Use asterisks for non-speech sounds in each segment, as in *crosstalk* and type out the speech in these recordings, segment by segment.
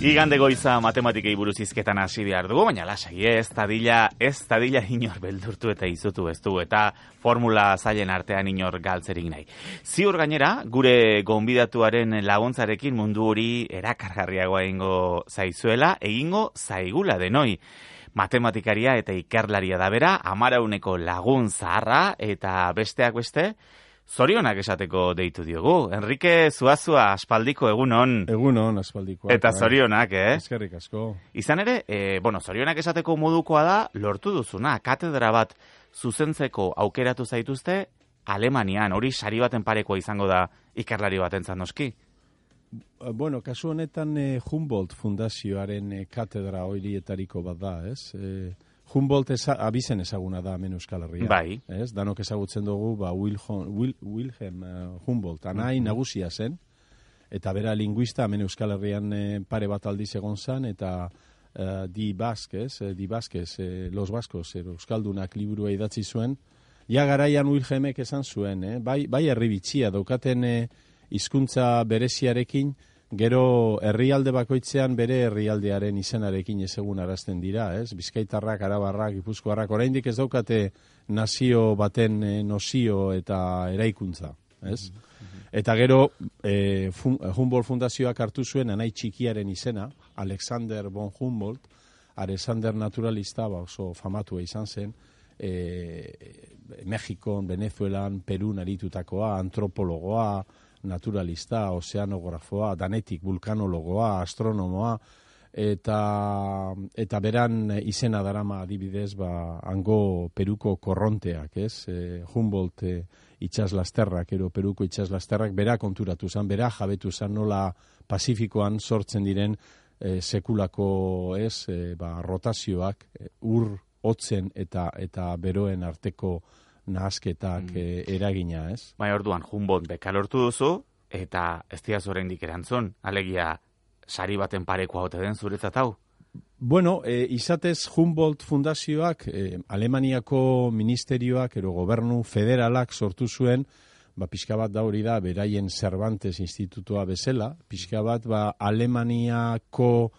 Igande goiza matematikei buruz izketan hasi behar dugu, baina lasai ez tadila, ez tadila inor beldurtu eta izutu ez du, eta formula zailen artean inor galtzerik nahi. Ziur gainera, gure gonbidatuaren laguntzarekin mundu hori erakargarriagoa egingo zaizuela, egingo zaigula denoi. Matematikaria eta ikerlaria da bera, amarauneko lagun zaharra eta besteak beste, Zorionak esateko deitu diogu. Enrique Zuazua aspaldiko egunon. Egunon aspaldiko. Eta zorionak, eh? Eskerrik asko. Izan ere, e, bueno, zorionak esateko modukoa da, lortu duzuna, katedra bat zuzentzeko aukeratu zaituzte, Alemanian, hori sari baten parekoa izango da ikerlari baten zanoski? Bueno, kasu honetan eh, Humboldt fundazioaren eh, katedra horietariko bat da, ez? Eh, Humboldt eza, abizen ezaguna da hemen Euskal Herria. Bai. Ez? Danok ezagutzen dugu, ba, Wilhelm, Wil, Wilhelm uh, Humboldt, anai mm nagusia zen, eta bera linguista hemen Euskal Herrian eh, pare bat aldiz egon zan, eta uh, di Baskez, eh, di Baskez, eh, los Baskos, eh, Euskaldunak liburua idatzi zuen, ja garaian Wilhelmek esan zuen, eh? bai, bai herri bitxia, daukaten eh, hizkuntza bereziarekin, Gero herrialde bakoitzean bere herrialdearen izenarekin ezegun arazten dira, ez? Bizkaitarrak, Arabarrak, Gipuzkoarrak oraindik ez daukate nazio baten e, nozio eta eraikuntza, ez? Eta gero e, fun, Humboldt Fundazioak hartu zuen anai txikiaren izena, Alexander von Humboldt, Alexander naturalista, ba oso famatua izan zen, e, Mexikon, Venezuelan, Perun aritutakoa, antropologoa, naturalista, ozeanografoa, danetik vulkanologoa, astronomoa, eta, eta beran izena darama adibidez, ba, hango peruko korronteak, ez? E, Humboldt e, itxaslasterrak, ero peruko itxaslasterrak, bera konturatu zan, bera jabetu zan nola Pasifikoan sortzen diren e, sekulako, ez, e, ba, rotazioak, e, ur, hotzen eta eta beroen arteko nahasketak mm. e, eragina, ez? Bai, orduan, Humboldt bekalortu duzu, eta ez diaz oraindik erantzun, alegia sari baten parekoa hote den zuretzat hau? Bueno, e, izatez Humboldt Fundazioak, e, Alemaniako ministerioak, ero gobernu federalak sortu zuen, ba, pixka bat da hori da, beraien Cervantes institutua bezala, pixka bat, ba, Alemaniako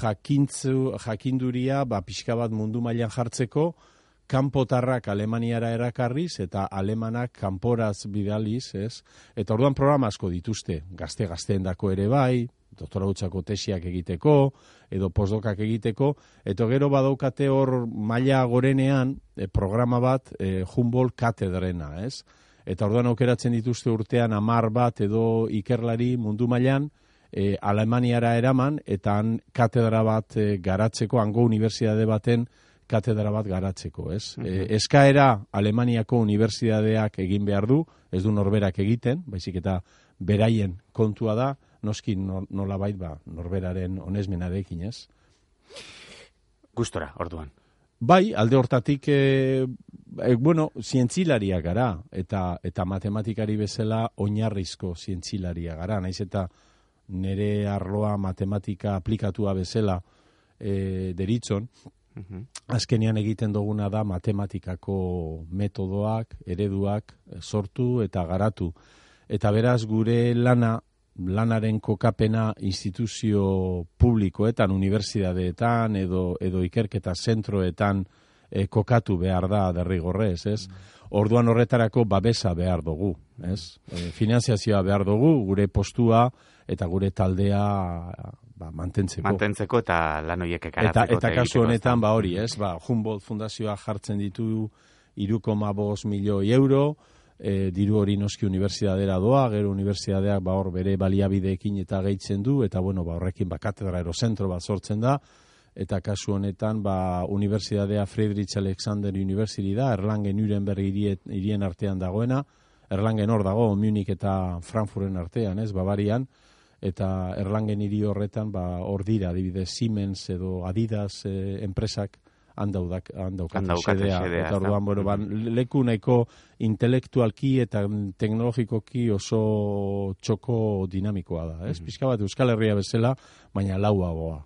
jakintzu, jakinduria, ba, pixka bat mundu mailan jartzeko, kanpotarrak Alemaniara erakarriz eta alemanak kanporaz bidaliz, ez? Eta orduan programa asko dituzte, gazte gazteen dako ere bai, doktora utxako tesiak egiteko, edo postdokak egiteko, eta gero badaukate hor maila gorenean e, programa bat e, Humboldt katedrena, ez? Eta orduan aukeratzen dituzte urtean amar bat edo ikerlari mundu mailan, e, Alemaniara eraman, eta han katedra bat e, garatzeko, hango unibertsitate baten, katedra bat garatzeko, ez? Mm eskaera Alemaniako unibertsitateak egin behar du, ez du norberak egiten, baizik eta beraien kontua da, noski nola bait ba, norberaren onesmenarekin, ez? Gustora, orduan. Bai, alde hortatik, e, e, bueno, zientzilaria gara, eta eta matematikari bezala oinarrizko zientzilaria gara, naiz eta nere arloa matematika aplikatua bezala e, deritzon, Azkenean egiten duguna da matematikako metodoak, ereduak eh, sortu eta garatu. Eta beraz gure lana, lanaren kokapena instituzio publikoetan, unibertsitateetan edo, edo ikerketa zentroetan e, kokatu behar da derrigorrez, ez? Mm. Orduan horretarako babesa behar dugu, ez? E, finanziazioa behar dugu, gure postua eta gure taldea ba, mantentzeko. Mantentzeko eta lan horiek Eta, eta kasu honetan, ba hori, ez, ba, Humboldt Fundazioa jartzen ditu irukoma milioi euro, e, diru hori noski unibertsiadera doa, gero unibertsiadeak ba hor bere baliabideekin eta gehitzen du, eta bueno, ba horrekin ba katedra erozentro bat sortzen da, eta kasu honetan ba unibertsiadea Friedrich Alexander University da, Erlangen Nuremberg hirien artean dagoena, Erlangen hor dago, Munich eta Frankfurten artean, ez, Bavarian, eta Erlangen hiri horretan ba hor dira adibidez Siemens edo Adidas eh, enpresak handaudak handaukate eta orduan bueno ba, leku nahiko intelektualki eta teknologikoki oso txoko dinamikoa da, ez? Mm Pizka bat Euskal Herria bezala, baina lauagoa.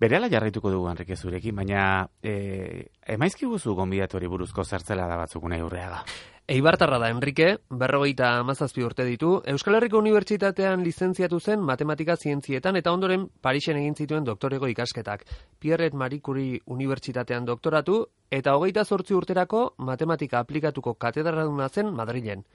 Berehala jarraituko dugu Enrique zurekin, baina eh emaizki guzu gonbidatu buruzko zertzela da batzuk nahi urreaga. Eibartarra da Enrique, berrogeita amazazpi urte ditu, Euskal Herriko Unibertsitatean lizentziatu zen matematika zientzietan eta ondoren Parisen egin zituen doktorego ikasketak. Pierre Marie Curie Unibertsitatean doktoratu eta hogeita zortzi urterako matematika aplikatuko katedraraduna zen Madrilen.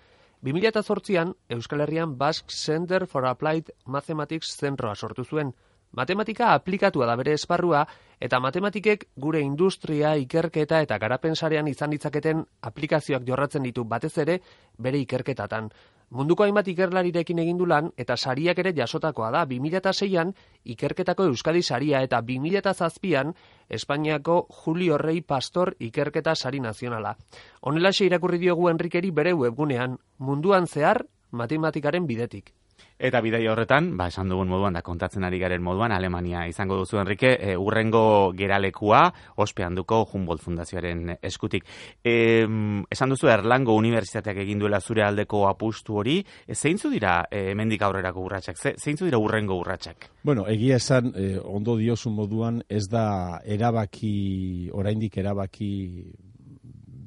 2008an Euskal Herrian Basque Center for Applied Mathematics zentroa sortu zuen. Matematika aplikatua da bere esparrua eta matematikek gure industria, ikerketa eta garapen sarean izan ditzaketen aplikazioak jorratzen ditu batez ere bere ikerketatan. Munduko hainbat ikerlarirekin egin du lan eta sariak ere jasotakoa da 2006an ikerketako Euskadi saria eta 2007an Espainiako Julio Rey Pastor ikerketa sari nazionala. Honela irakurri diogu Enrikeri bere webgunean munduan zehar matematikaren bidetik. Eta bidai horretan, ba, esan dugun moduan, da kontatzen ari garen moduan, Alemania izango duzu, Enrique, e, urrengo geralekua, ospean duko Humboldt Fundazioaren eskutik. E, esan duzu, Erlango Unibertsitateak egin duela zure aldeko apustu hori, e, zeintzu dira e, emendik aurrerako urratsak? Ze, zeintzu dira urrengo urratsak? Bueno, egia esan, e, ondo diosun moduan, ez da erabaki, oraindik erabaki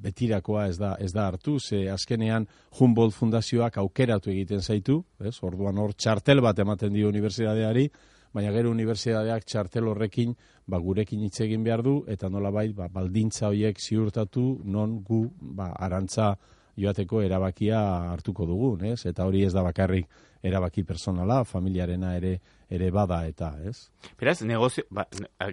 betirakoa ez da ez da hartu, ze azkenean Humboldt Fundazioak aukeratu egiten zaitu, ez? Orduan hor txartel bat ematen dio unibertsitateari, baina gero unibertsitateak txartel horrekin ba, gurekin hitz egin behar du eta nolabait ba, baldintza horiek ziurtatu non gu ba, arantza joateko erabakia hartuko dugun, ez? Eta hori ez da bakarrik erabaki personala, familiarena ere ere bada eta, ez? Beraz, negozio, ba,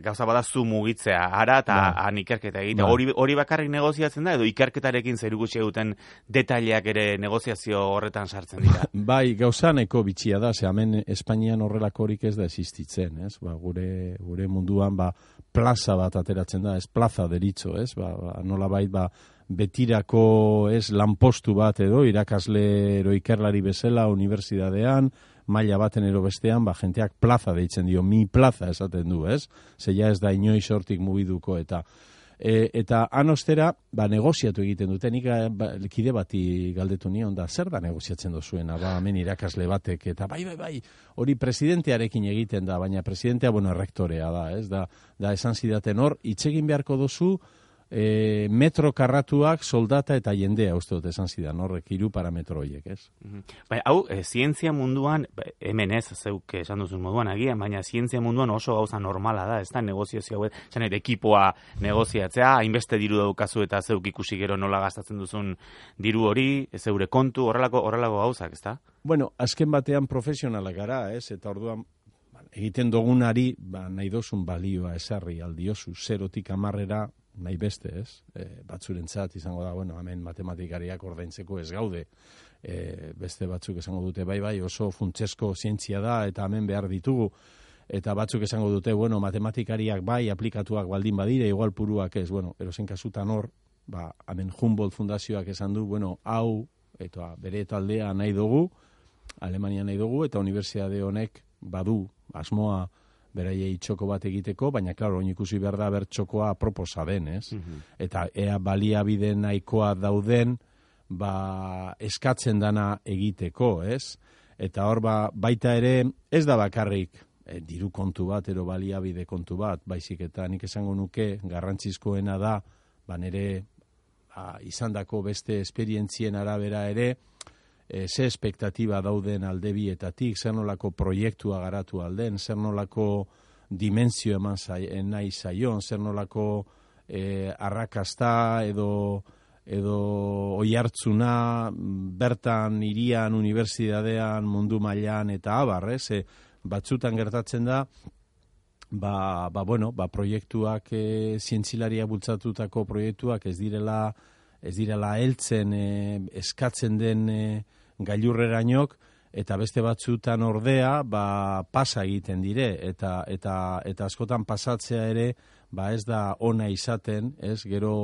gauza bada zu mugitzea, ara eta ba. han ikerketa egite. Ba. Hori, hori bakarrik negoziatzen da, edo ikerketarekin zer gutxi eguten detaileak ere negoziazio horretan sartzen dira? *laughs* bai, gauza neko bitxia da, ze hemen Espainian horrelako horik ez da existitzen, ez? Ba, gure, gure munduan, ba, plaza bat ateratzen da, ez plaza deritzo, ez? Ba, ba, nola bait, ba, betirako ez lanpostu bat edo irakasle ero ikerlari bezala unibertsitatean, maila baten ero bestean, ba, jenteak plaza deitzen dio, mi plaza esaten du, ez? Zeia ez da inoiz hortik mugiduko eta e, eta anostera, ba, negoziatu egiten dute, nik ba, kide bati galdetu nion da, zer da negoziatzen duzuena, ba, hemen irakasle batek, eta bai, bai, bai, hori presidentearekin egiten da, baina presidentea, bueno, rektorea da, ez? Da, da esan zidaten hor, itzegin beharko duzu, e, metro karratuak soldata eta jendea uste dut esan zidan horrek hiru parametro horiek, ez? Mm Bai, hau, e, zientzia munduan, ba, hemen ez, zeuk esan duzun moduan agian, baina zientzia munduan oso gauza normala da, ez da, negoziazio hau, zan ekipoa negoziatzea, hainbeste diru daukazu eta zeuk ikusi gero nola gastatzen duzun diru hori, zeure kontu, horrelako, horrelako gauzak, ez da? Bueno, azken batean profesionalak gara, ez, eta orduan, egiten dugunari, ba, nahi dozun balioa esarri aldiozu, zerotik amarrera, nahi beste, ez? E, batzurentzat izango da, bueno, hemen matematikariak ordaintzeko ez gaude. E, beste batzuk esango dute, bai, bai, oso funtsesko zientzia da, eta hemen behar ditugu. Eta batzuk esango dute, bueno, matematikariak bai, aplikatuak baldin badire, igual puruak ez, bueno, erosen kasutan hor, ba, hemen Humboldt Fundazioak esan du, bueno, hau, eta bere taldea nahi dugu, Alemania nahi dugu, eta Unibertsiade honek badu, asmoa, beraiei txoko bat egiteko, baina, klaro, oin ikusi behar da ber txokoa proposa den, ez? Mhm. Eta ea baliabide nahikoa dauden, ba, eskatzen dana egiteko, ez? Eta hor, ba, baita ere, ez da bakarrik, e, diru kontu bat, ero baliabide kontu bat, baizik eta nik esango nuke, garrantzizkoena da, ba, nere, ba, izandako beste esperientzien arabera ere, e, ze espektatiba dauden aldebietatik, zer nolako proiektua garatu alden, zer nolako dimensio eman zai, nahi zaion, zer nolako e, arrakasta edo edo oi hartzuna bertan irian, unibertsitatean, mundu mailan eta abar, ez? E, batzutan gertatzen da, ba, ba, bueno, ba, proiektuak e, zientzilaria bultzatutako proiektuak ez direla ez direla heltzen e, eskatzen den e, gailurrerainok eta beste batzutan ordea ba, pasa egiten dire eta, eta, eta askotan pasatzea ere ba ez da ona izaten ez gero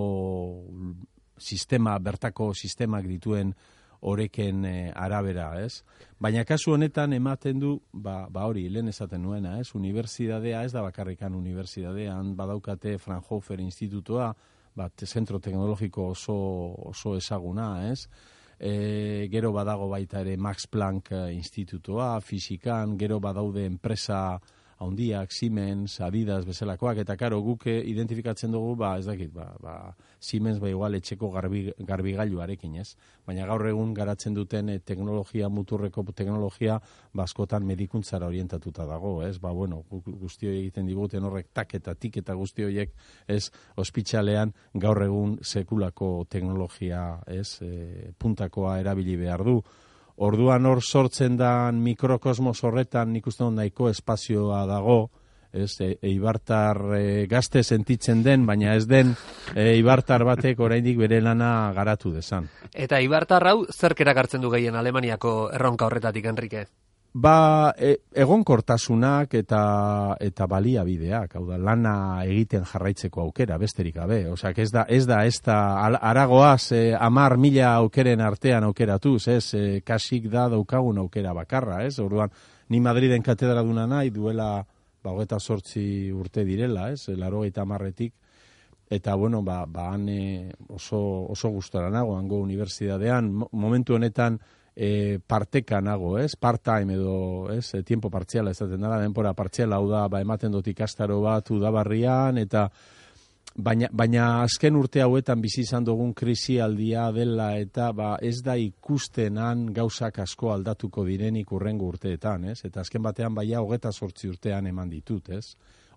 sistema bertako sistemak dituen oreken e, arabera, ez? Baina kasu honetan ematen du, ba, ba hori, lehen esaten nuena, ez? Unibertsidadea, ez da bakarrikan unibertsidadean, badaukate Fraunhofer Institutoa, bat, zentro teknologiko oso, oso ezaguna, ez? E, gero badago baita ere Max Planck eh, Institutoa, fizikan, gero badaude enpresa handiak, Siemens, Adidas, bezalakoak, eta karo, guk eh, identifikatzen dugu, ba, ez dakit, ba, ba, Siemens, ba, igual, etxeko garbi, garbigailuarekin, ez? Baina gaur egun garatzen duten eh, teknologia, muturreko teknologia, baskotan ba, medikuntzara orientatuta dago, ez? Ba, bueno, guzti egiten diguten horrek tak eta tik eta guzti horiek, ez? Ospitxalean, gaur egun sekulako teknologia, ez? E, puntakoa erabili behar du, Orduan hor sortzen da mikrokosmos horretan nik uste nahiko espazioa dago, ez, e, eibartar e, gazte sentitzen den, baina ez den e, eibartar batek oraindik bere lana garatu desan. Eta eibartar hau zerkerak hartzen du gehien Alemaniako erronka horretatik, Enrique? Ba, e, egonkortasunak eta eta baliabideak, hau da, lana egiten jarraitzeko aukera, besterik gabe. Osea, ez da, ez da, ez da, aragoaz, e, amar mila aukeren artean aukeratuz, ez, e, kasik da daukagun aukera bakarra, ez, orduan, ni Madriden katedra duna nahi, duela, ba, hogeta sortzi urte direla, ez, laro eta marretik, eta, bueno, ba, ba han oso, oso gustora nago, hango unibertsitatean, momentu honetan, e, parteka nago, ez? Part-time edo, ez? E, tiempo partziala ez da, denpora partziala hau da, ba, ematen dut ikastaro bat udabarrian, eta baina, baina azken urte hauetan bizi izan dugun krisialdia dela, eta ba, ez da ikustenan gauzak asko aldatuko direnik urrengo urteetan, ez? Eta azken batean baia hogeta sortzi urtean eman ditut, ez?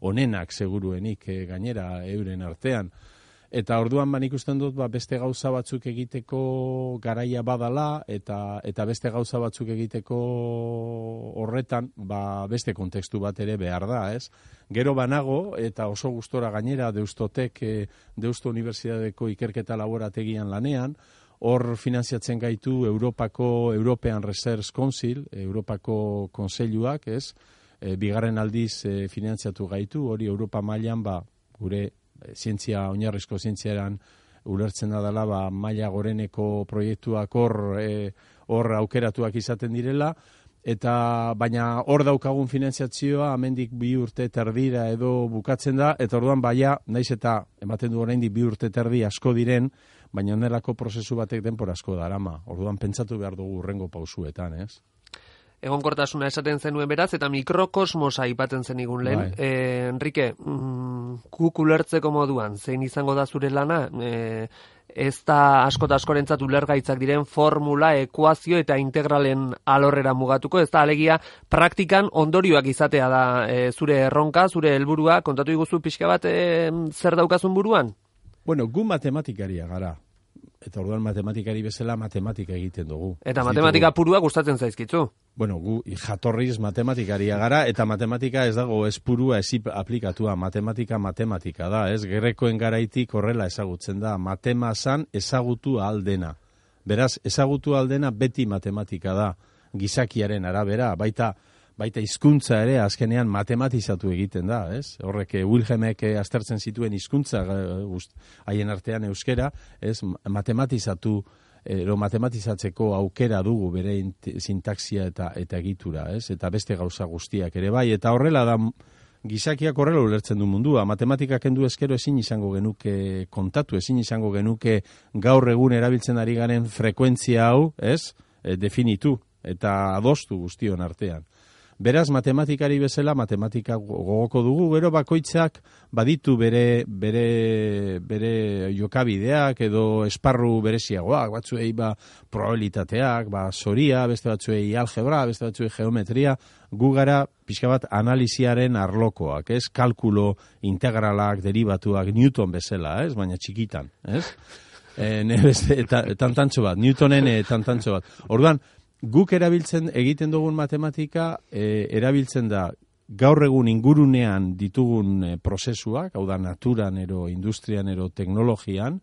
Onenak seguruenik e, gainera euren artean. Eta orduan ban ikusten dut ba, beste gauza batzuk egiteko garaia badala eta eta beste gauza batzuk egiteko horretan ba, beste kontekstu bat ere behar da, ez? Gero banago eta oso gustora gainera Deustotek e, Deusto Unibertsitateko ikerketa laborategian lanean, hor finanziatzen gaitu Europako European Research Council, Europako konseiluak, ez? E, bigarren aldiz e, finanziatu gaitu, hori Europa mailan ba, gure zientzia, oinarrizko zientziaran ulertzen da dela, ba, maila goreneko proiektuak hor, e, hor aukeratuak izaten direla, eta baina hor daukagun finanziazioa amendik bi urte terdira edo bukatzen da, eta orduan baia, naiz eta ematen du oraindik bi urte terdi asko diren, baina onelako prozesu batek denpor asko darama. Orduan pentsatu behar dugu urrengo pausuetan, ez? Egonkortasuna esaten zenuen beraz, eta mikrokosmosa aipatzen zen igun lehen. Bai. E, Enrique, mm, ulertzeko moduan, zein izango da zure lana, e, ez da askota askorentzat ulergaitzak diren formula, ekuazio eta integralen alorrera mugatuko, ez da alegia praktikan ondorioak izatea da e, zure erronka, zure helburua, kontatu iguzu pixka bat e, zer daukazun buruan? Bueno, gu matematikaria gara, Eta orduan matematikari bezala matematika egiten dugu. Eta matematika purua gustatzen zaizkitzu. Bueno, gu jatorriz matematikaria gara, eta matematika ez dago ez purua ez aplikatua. Matematika matematika da, ez? Gerrekoen garaitik horrela ezagutzen da. Matemazan ezagutu aldena. Beraz, ezagutu aldena beti matematika da. Gizakiaren arabera, baita baita hizkuntza ere azkenean matematizatu egiten da, ez? Horrek eh, Wilhelmek eh, aztertzen zituen hizkuntza eh, haien artean euskera, ez? Matematizatu ero matematizatzeko aukera dugu bere sintaxia eta eta egitura, ez? Eta beste gauza guztiak ere bai eta horrela da gizakiak horrela ulertzen du mundua. Matematika kendu eskero ezin izango genuke kontatu, ezin izango genuke gaur egun erabiltzen ari garen frekuentzia hau, ez? definitu eta adostu guztion artean. Beraz, matematikari bezala, matematika gogoko dugu, gero bakoitzak baditu bere, bere, bere jokabideak edo esparru bereziagoak, batzuei ba probabilitateak, ba soria, beste batzuei algebra, beste batzuei geometria, gu gara pixka bat analiziaren arlokoak, ez? Kalkulo integralak, derivatuak, Newton bezala, ez? Baina txikitan, ez? E, ne beste, tantantxo bat, Newtonen e, tantantxo bat. Orduan, guk erabiltzen egiten dugun matematika e, erabiltzen da gaur egun ingurunean ditugun e, prozesuak, hau da naturan ero industrian ero teknologian,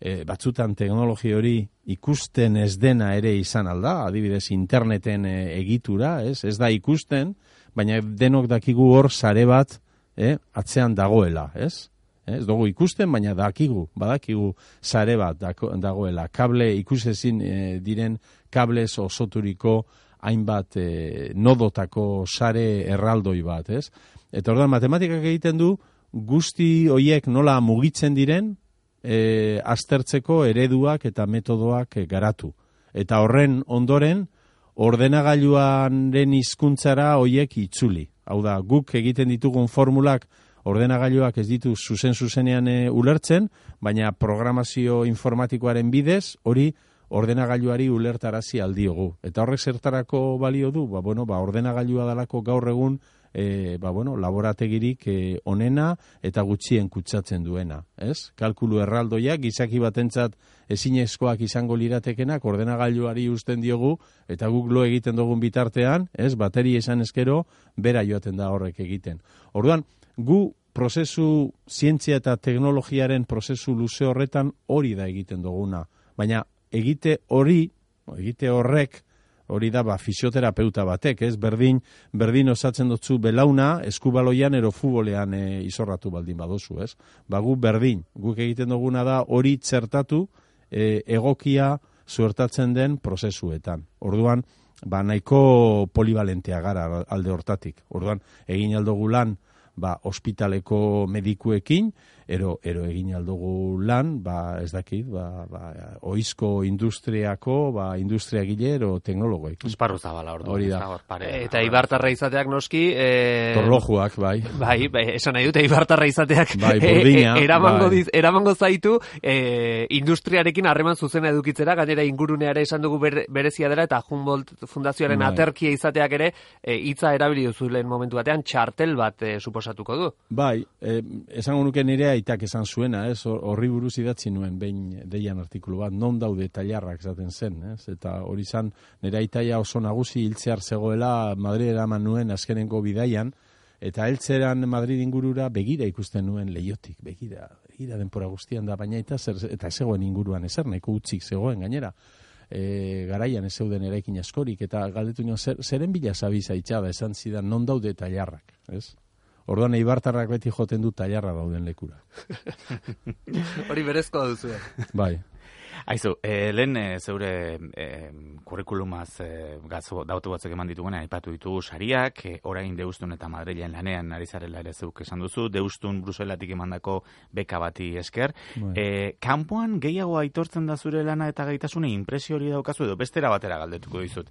e, batzutan teknologi hori ikusten ez dena ere izan alda, adibidez interneten e, egitura, ez? ez da ikusten, baina denok dakigu hor sare bat e, atzean dagoela, ez? Ez dugu ikusten, baina dakigu, badakigu sare bat dagoela. Kable ikusezin e, diren kablez osoturiko hainbat e, nodotako sare erraldoi bat, ez? Eta orduan matematikak egiten du guzti hoiek nola mugitzen diren e, aztertzeko ereduak eta metodoak e, garatu. Eta horren ondoren ordenagailuan den hizkuntzara hoiek itzuli. Hau da, guk egiten ditugun formulak ordenagailuak ez ditu zuzen zuzenean e, ulertzen, baina programazio informatikoaren bidez hori ordenagailuari ulertarazi aldiogu. Eta horrek zertarako balio du, ba, bueno, ba, ordenagailua dalako gaur egun e, ba, bueno, laborategirik e, onena eta gutxien kutsatzen duena. Ez? Kalkulu erraldoiak, gizaki batentzat ezinezkoak izango liratekenak ordenagailuari usten diogu eta guk lo egiten dugun bitartean, ez? Bateri esan eskero, bera joaten da horrek egiten. Orduan, gu prozesu zientzia eta teknologiaren prozesu luze horretan hori da egiten duguna. Baina egite hori, egite horrek, hori da ba, fisioterapeuta batek, ez? Berdin, berdin osatzen dutzu belauna, eskubaloian ero futbolean e, izorratu baldin badozu, ez? Ba, gu berdin, guk egiten duguna da hori txertatu e, egokia zuertatzen den prozesuetan. Orduan, ba, nahiko polivalentea gara alde hortatik. Orduan, egin aldogu lan, ba, ospitaleko medikuekin, ero, ero egin aldugu lan, ba, ez dakit, ba, ba, oizko industriako, ba, industria gilero teknologoek. Esparru zabala ordu. Hori da. Pare, eta ibartarra izateak noski... E... Torlojuak, bai. Bai, bai, esan nahi dute ibartarra izateak bai, burdina, e, eramango, bai. diz, eramango zaitu e, industriarekin harreman zuzena edukitzera, gainera inguruneare esan dugu berezia dela, eta Humboldt Fundazioaren bai. aterkia izateak ere, e, hitza erabili duzu lehen momentu batean, txartel bat e, suposatuko du. Bai, e, esango nuke nire aitak esan zuena, ez? Horri buruz idatzi nuen behin deian artikulu bat, non daude tailarrak zaten zen, ez? Eta hori izan nire aitaia oso nagusi hiltzear zegoela Madrid eraman nuen azkenengo bidaian, eta heltzeran Madrid ingurura begira ikusten nuen leiotik, begira, begira denpora guztian da, baina eta, zer, eta zegoen inguruan ezer, nahiko utzik zegoen gainera. E, garaian ez zeuden eraikin askorik, eta galdetu nion, zer, zeren bila zabiza itxada esan zidan, non daude tailarrak, ez? Orduan eibartarrak beti joten du tailarra dauden lekura. *laughs* Hori berezkoa duzu. Bai. Aizu, e, lehen e, zeure e, kurrikulumaz e, gazo, dautu batzuk eman dituguna, aipatu ditugu sariak, e, orain deustun eta Madrilen lanean ari zarela ere zeuk esan duzu, deustun Bruselatik emandako beka bati esker. E, kanpoan gehiago aitortzen da zure lana eta gaitasune impresio hori daukazu edo bestera batera galdetuko dizut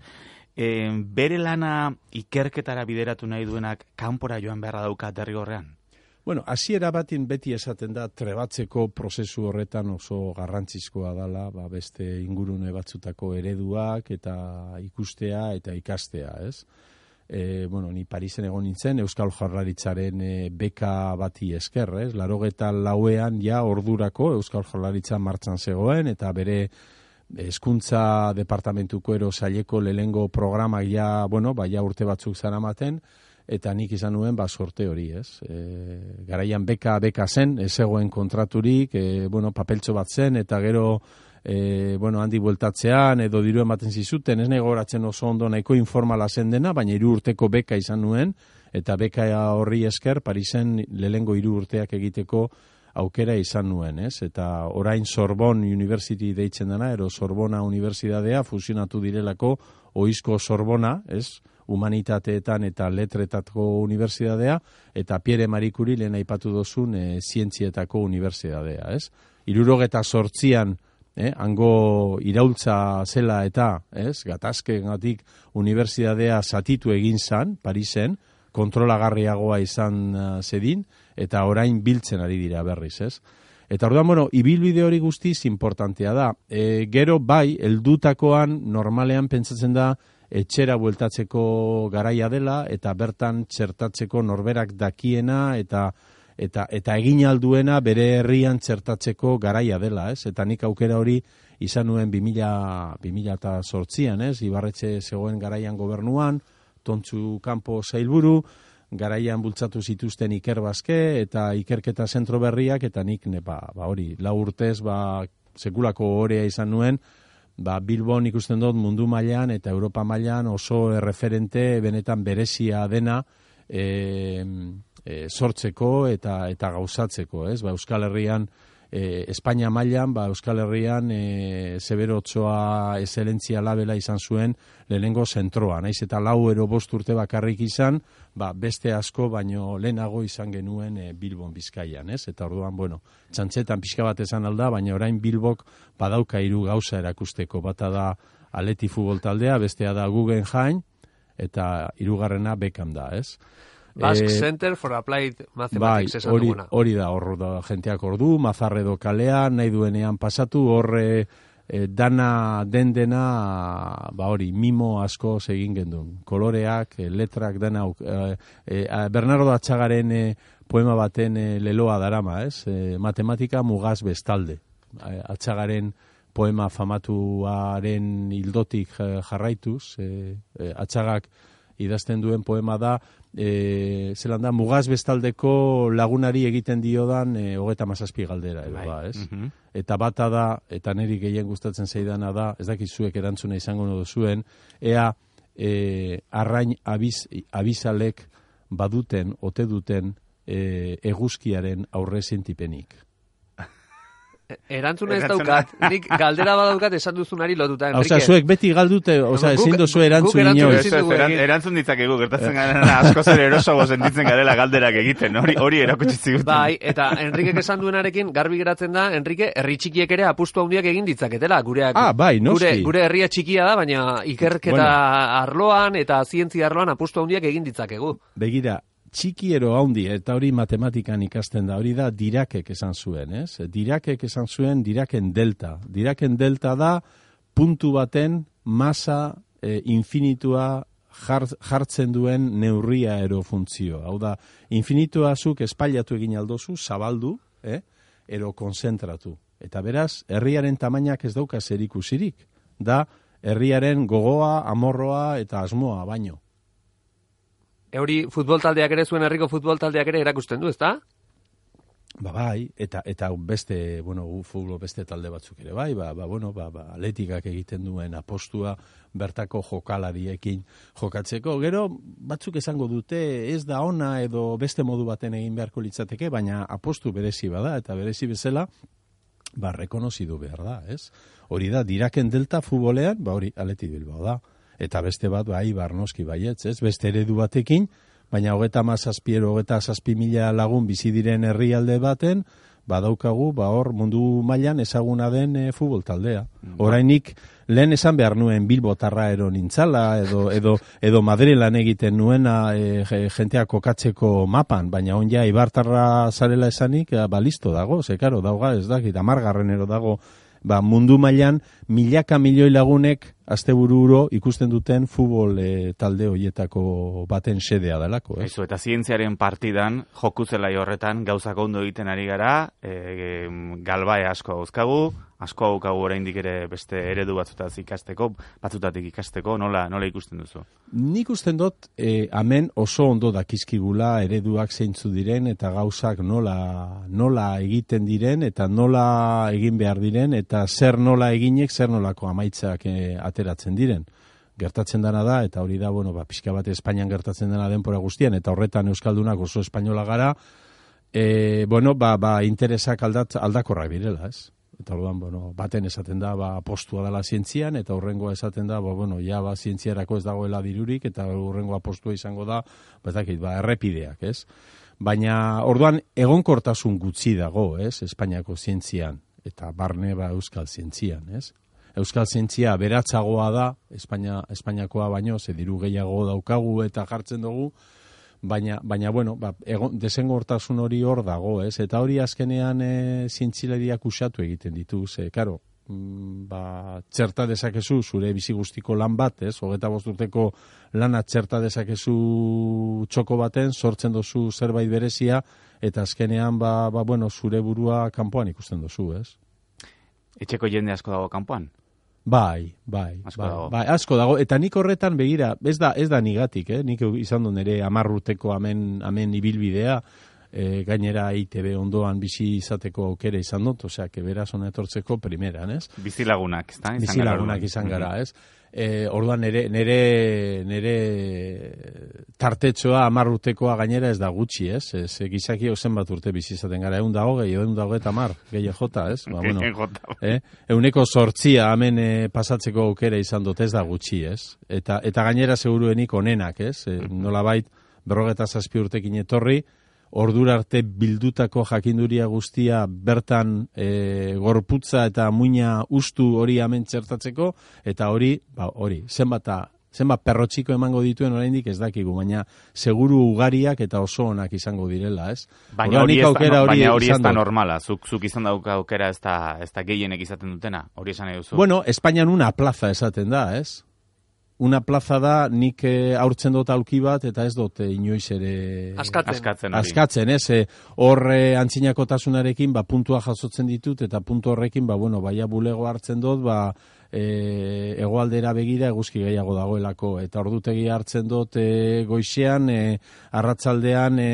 e, bere lana ikerketara bideratu nahi duenak kanpora joan beharra dauka derrigorrean? Bueno, hasiera batin beti esaten da trebatzeko prozesu horretan oso garrantzizkoa dala, ba beste ingurune batzutako ereduak eta ikustea eta ikastea, ez? E, bueno, ni Parisen egon nintzen, Euskal Jarlaritzaren e, beka bati esker, ez? Larogeta lauean ja ordurako Euskal Jarlaritza martxan zegoen, eta bere eskuntza departamentuko ero saileko lehengo programak ja, bueno, ba, ja urte batzuk zaramaten, eta nik izan nuen ba sorte hori, ez? E, garaian beka beka zen, ez egoen kontraturik, e, bueno, papeltxo bat zen, eta gero, e, bueno, handi bueltatzean, edo diru ematen zizuten, ez negoratzen oso ondo nahiko informala zen dena, baina hiru urteko beka izan nuen, eta beka horri esker, Parisen lehengo hiru urteak egiteko aukera izan nuen, ez? Eta orain Sorbon University deitzen dena, ero Sorbona Universidadea fusionatu direlako oizko Sorbona, ez? Humanitateetan eta letretatko unibertsitatea, eta Pierre Marie Curie lehen aipatu dozun e, zientzietako unibertsitatea, ez? Irurogeta sortzian, eh, hango iraultza zela eta, ez? Gatazken gatik unibertsitatea satitu egin zan, Parisen, kontrolagarriagoa izan uh, zedin, eta orain biltzen ari dira berriz, ez? Eta orduan, bueno, ibilbide hori guztiz importantea da. E, gero bai, heldutakoan normalean pentsatzen da etxera bueltatzeko garaia dela eta bertan txertatzeko norberak dakiena eta eta eta egin alduena bere herrian txertatzeko garaia dela, ez? Eta nik aukera hori izan nuen 2000 2008an, ez? Ibarretxe zegoen garaian gobernuan, Tontzu Kampo Zailburu, garaian bultzatu zituzten ikerbazke eta ikerketa zentro berriak eta nik ne, ba, ba hori lau urtez ba, sekulako orea izan nuen ba, Bilbon ikusten dut mundu mailan eta Europa mailan oso erreferente benetan berezia dena e, e, sortzeko eta eta gauzatzeko, ez? Ba, Euskal Herrian e, Espainia mailan, ba, Euskal Herrian e, Zebero Otsoa eselentzia labela izan zuen lehenengo zentroa. Naiz eta lau ero bost urte bakarrik izan, ba, beste asko baino lehenago izan genuen e, Bilbon Bizkaian, ez? Eta orduan, bueno, txantzetan pixka bat esan alda, baina orain Bilbok badauka hiru gauza erakusteko. Bata da Aleti futbol taldea, bestea da Guggenheim, eta hirugarrena Beckham da, ez? Basque Eh, Center for Applied Bai, Mathematics esan hori, hori da, hor da, jenteak ordu, mazarredo kalean, nahi duenean pasatu, horre e, dana den dena, ba hori, mimo asko egin gendun. Koloreak, e, letrak dena, e, e, Bernardo Atxagaren e, poema baten e, leloa darama, ez? E, matematika mugaz bestalde. E, Atxagaren poema famatuaren hildotik e, jarraituz, e, e, Atxagak idazten duen poema da, e, zelan da, mugaz bestaldeko lagunari egiten diodan e, hogeta mazazpi galdera, edo Bai. ba, ez? Mhm. Eta bata da, eta niri gehien gustatzen zaidana da, ez dakit zuek erantzuna izango no zuen, ea e, arrain abiz, abizalek baduten, ote duten e, eguzkiaren aurre sentipenik. Erantzuna ez daukat, nik galdera badaukat esan duzunari lotuta, Osea, Enrique. zuek beti galdute, osea, ezin guk erantzun inoiz. egin. erantzun ditzakegu, gertatzen garena asko zer erosoago sentitzen garela galderak egiten, hori hori erakutsi ziguten. Bai, eta Enrikek esan duenarekin garbi geratzen da, Enrique, herri txikiek ere apustu handiak egin ditzaketela, gureak. Ah, bai, noski. Gure, gure herria txikia da, baina ikerketa Bueno. arloan eta zientzia arloan apustu handiak egin ditzakegu. Begira, txikiero haundi, eta hori matematikan ikasten da, hori da dirakek esan zuen, ez? Dirakek esan zuen diraken delta. Diraken delta da puntu baten masa e, infinitua jar, jartzen duen neurria ero funtzio. Hau da, infinitua zuk espailatu egin aldozu, zabaldu, eh? ero konzentratu. Eta beraz, herriaren tamainak ez dauka zerikusirik. Da, herriaren gogoa, amorroa eta asmoa baino. Hori futbol taldeak ere zuen herriko futbol taldeak ere erakusten du, ezta? Ba bai, eta eta beste, bueno, futbol beste talde batzuk ere bai, ba, ba bueno, ba, ba atletikak egiten duen apostua bertako jokalariekin jokatzeko. Gero batzuk esango dute ez da ona edo beste modu baten egin beharko litzateke, baina apostu berezi bada eta berezi bezala ba rekonozidu behar da, ez? Hori da diraken delta futbolean, ba hori Atleti Bilbao da. Eta beste bat bai Barnoski baietz, ez? Beste eredu batekin, baina hogeta mazazpiero, hogeta zazpi mila lagun bizi diren herrialde baten, badaukagu, ba hor mundu mailan ezaguna den e, futbol taldea. Orainik lehen esan behar nuen Bilbotarra ero nintzala, edo, edo, edo Madrilan egiten nuena e, je- jentea kokatzeko mapan, baina on ja Ibartarra zarela esanik, ba listo dago, ze karo, dauga, ez dakit, amargarren ero dago, ba, mundu mailan milaka milioi lagunek astebururo ikusten duten futbol e, talde hoietako baten sedea delako, ez? Eso, eta zientziaren partidan, joku zelai horretan, gauzak ondo egiten ari gara, e, galbae asko dauzkagu, asko daukagu oraindik ere beste eredu batzutaz ikasteko, batzutatik ikasteko, nola, nola ikusten duzu? Nik usten dut, e, amen oso ondo dakizkigula ereduak zeintzu diren eta gauzak nola, nola egiten diren eta nola egin behar diren eta zer nola eginek zer nolako amaitzak e, ateratzen diren. Gertatzen dana da, eta hori da, bueno, ba, pixka bat Espainian gertatzen dena denpora guztian, eta horretan Euskaldunak oso espainola gara, e, bueno, ba, ba, interesak aldat, aldakorrak direla, ez? Eta orduan, bueno, baten esaten da, ba, postua dela zientzian, eta urrengoa esaten da, ba, bueno, ja, ba, zientziarako ez dagoela dirurik, eta urrengoa postua izango da, ba, dakit, ba, errepideak, ez? Baina, orduan, egonkortasun gutxi dago, ez? Espainiako zientzian, eta barne, ba, euskal zientzian, ez? Euskal zientzia beratzagoa da, Espainia, Espainiakoa baino, ze diru gehiago daukagu eta jartzen dugu, baina, baina bueno, ba, egon, desengortasun hori hor dago, ez? Eta hori azkenean e, zientzileriak usatu egiten ditu, ze, karo, mm, ba, txerta dezakezu zure bizi guztiko lan bat, ez? Hogeta bosturteko lana txerta dezakezu txoko baten, sortzen dozu zerbait berezia, eta azkenean, ba, ba, bueno, zure burua kanpoan ikusten dozu, ez? Etxeko jende asko dago kanpoan? Bai, bai, Asko bai, dago. bai, asko dago. Eta nik horretan begira, ez da, ez da nigatik, eh? nik izan du nire amarruteko amen, amen ibilbidea, e, gainera ITB ondoan bizi izateko aukera izan dut, osea, que beraz hona etortzeko primeran, ez? Bizilagunak, ezta? Izan Bizi gara lagunak orduan. izan gara, ez? E, orduan nere, nere, nere tartetxoa amarrutekoa gainera ez da gutxi, ez? Ez, e, gizaki zen bat urte bizi izaten gara, egun dago gehi, egun dago eta mar, gehi jota, ez? Ba, bueno, eh? Euneko sortzia hemen eh, pasatzeko aukera izan dut ez da gutxi, ez? Eta, eta gainera seguruenik onenak, ez? E, nolabait, berrogeta zazpi urtekin etorri, ordura arte bildutako jakinduria guztia bertan e, gorputza eta muina ustu hori hemen txertatzeko, eta hori, ba, hori, zenbata Zenbat perrotxiko emango dituen oraindik ez dakigu, baina seguru ugariak eta oso onak izango direla, ez? Baina hori ez da, aukera hori baina hori ez da normala. Zuk, zuk izan dauka aukera ez da, ez da gehienek izaten dutena. Hori esan nahi duzu. Bueno, Espainian una plaza esaten da, ez? Una plaza da nik eh, aurtzen dut aulki bat eta ez dut eh, inoiz ere Askatzen. askatzen askatzen, ez? E, hor e, antzinakotasunarekin ba, puntua jasotzen ditut eta puntu horrekin ba, bueno, baia bulego hartzen dut ba, e, egoaldera begira eguzki gehiago dagoelako. Eta ordutegi hartzen dut e, goixean e, arratsaldean e,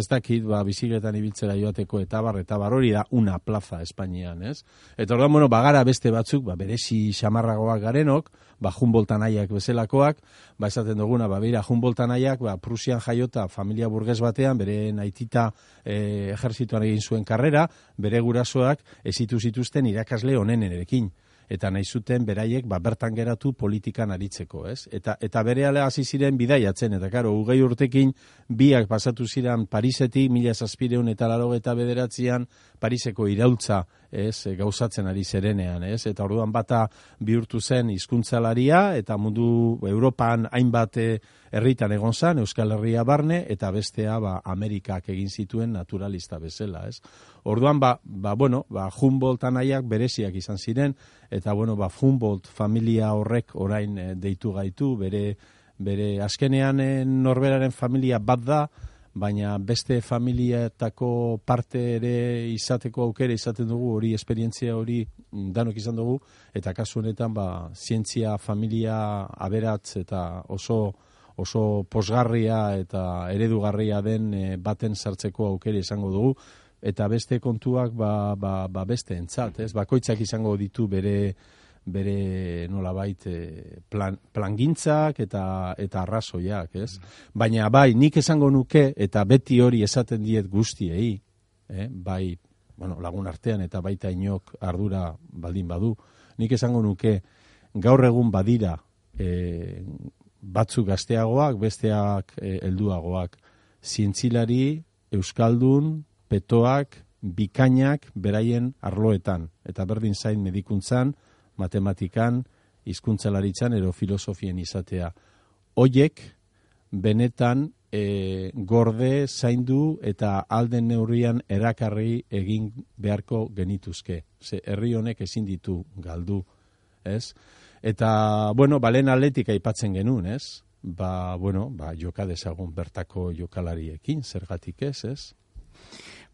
ez dakit ba, bizikletan ibiltzera joateko. Eta bar, eta bar hori da una plaza Espainian, ez? Eta orduan, bueno, bagara beste batzuk, ba, berezi xamarragoak garenok, ba, Humboldt anaiak bezelakoak, ba, esaten duguna, ba, bera, Humboldt anaiak, ba, Prusian jaiota familia burges batean, bere naitita e, ejerzituan egin zuen karrera, bere gurasoak ezitu zituzten irakasle onenerekin eta nahi zuten beraiek ba, bertan geratu politikan aritzeko, ez? Eta, eta bere hasi ziren bidaiatzen, eta karo, ugei urtekin biak pasatu ziren Parisetik, mila zazpireun eta laro eta bederatzean, Pariseko iraultza, ez, e, gauzatzen ari zerenean, ez? Eta orduan bata bihurtu zen hizkuntzalaria eta mundu Europan hainbat e, herritan egon zan, Euskal Herria barne, eta bestea, ba, Amerikak egin zituen naturalista bezala, ez? Orduan, ba, ba bueno, ba, Humboldt anaiak bereziak izan ziren, eta, bueno, ba, Humboldt familia horrek orain e, deitu gaitu, bere, bere azkenean norberaren familia bat da, baina beste familietako parte ere izateko aukera izaten dugu, hori esperientzia hori danok izan dugu, eta kasu honetan, ba, zientzia familia aberatz eta oso oso posgarria eta eredugarria den e, baten sartzeko aukera izango dugu, eta beste kontuak ba, ba, ba beste entzat, ez? Bakoitzak izango ditu bere bere nolabait e, plan, plangintzak eta eta arrazoiak, ez? Baina bai, nik esango nuke eta beti hori esaten diet guztiei, eh? bai, bueno, lagun artean eta baita inok ardura baldin badu, nik esango nuke gaur egun badira e, batzuk gazteagoak, besteak e, helduagoak, zientzilari, euskaldun, petoak, bikainak beraien arloetan, eta berdin zain medikuntzan, matematikan, hizkuntzalaritzan edo filosofien izatea. Hoiek benetan e, gorde zaindu eta alden neurrian erakarri egin beharko genituzke. Ze herri honek ezin ditu galdu, ez? Eta, bueno, balen atletika aipatzen genuen, ez? Ba, bueno, ba, joka dezagun bertako jokalariekin, zergatik ez, ez?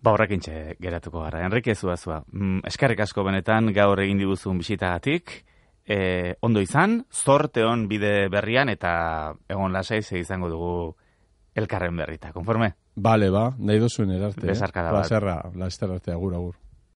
Ba horrekin geratuko gara. Enrique Zuazua, mm, eskerrik asko benetan gaur egin diguzun bisitagatik. E, ondo izan, zorte on bide berrian eta egon lasai ze izango dugu elkarren berrita. Konforme? Bale, ba, nahi duzuen erarte. Besarkada bat. Plazerra, laster arte, agur, agur.